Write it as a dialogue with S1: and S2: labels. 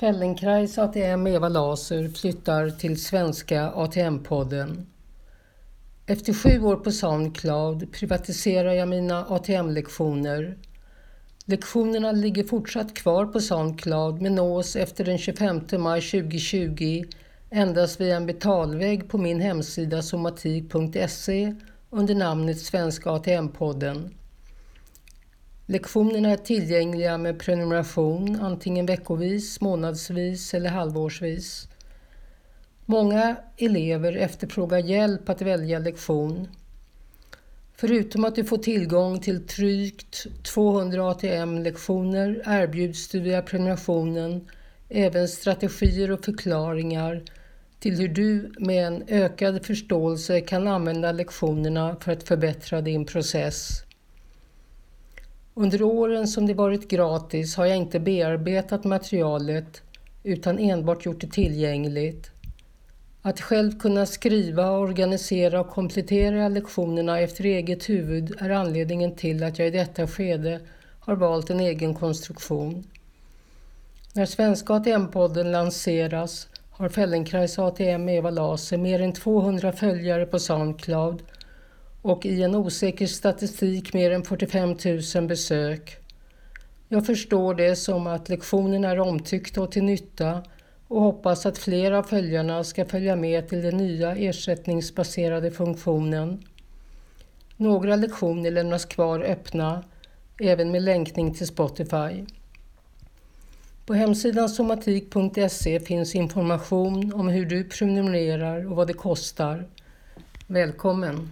S1: Feldenkrais ATM Eva Laser flyttar till svenska ATM-podden. Efter sju år på Soundcloud privatiserar jag mina ATM-lektioner. Lektionerna ligger fortsatt kvar på Soundcloud men nås efter den 25 maj 2020 endast via en betalvägg på min hemsida somatik.se under namnet Svenska ATM-podden. Lektionerna är tillgängliga med prenumeration antingen veckovis, månadsvis eller halvårsvis. Många elever efterfrågar hjälp att välja lektion. Förutom att du får tillgång till drygt 200 ATM-lektioner erbjuds du via prenumerationen även strategier och förklaringar till hur du med en ökad förståelse kan använda lektionerna för att förbättra din process. Under åren som det varit gratis har jag inte bearbetat materialet utan enbart gjort det tillgängligt. Att själv kunna skriva, organisera och komplettera lektionerna efter eget huvud är anledningen till att jag i detta skede har valt en egen konstruktion. När Svenska ATM-podden lanseras har Feldenkrais ATM Eva Laser mer än 200 följare på Soundcloud och i en osäker statistik mer än 45 000 besök. Jag förstår det som att lektionerna är omtyckta och till nytta och hoppas att fler av följarna ska följa med till den nya ersättningsbaserade funktionen. Några lektioner lämnas kvar öppna, även med länkning till Spotify. På hemsidan somatik.se finns information om hur du prenumererar och vad det kostar. Välkommen!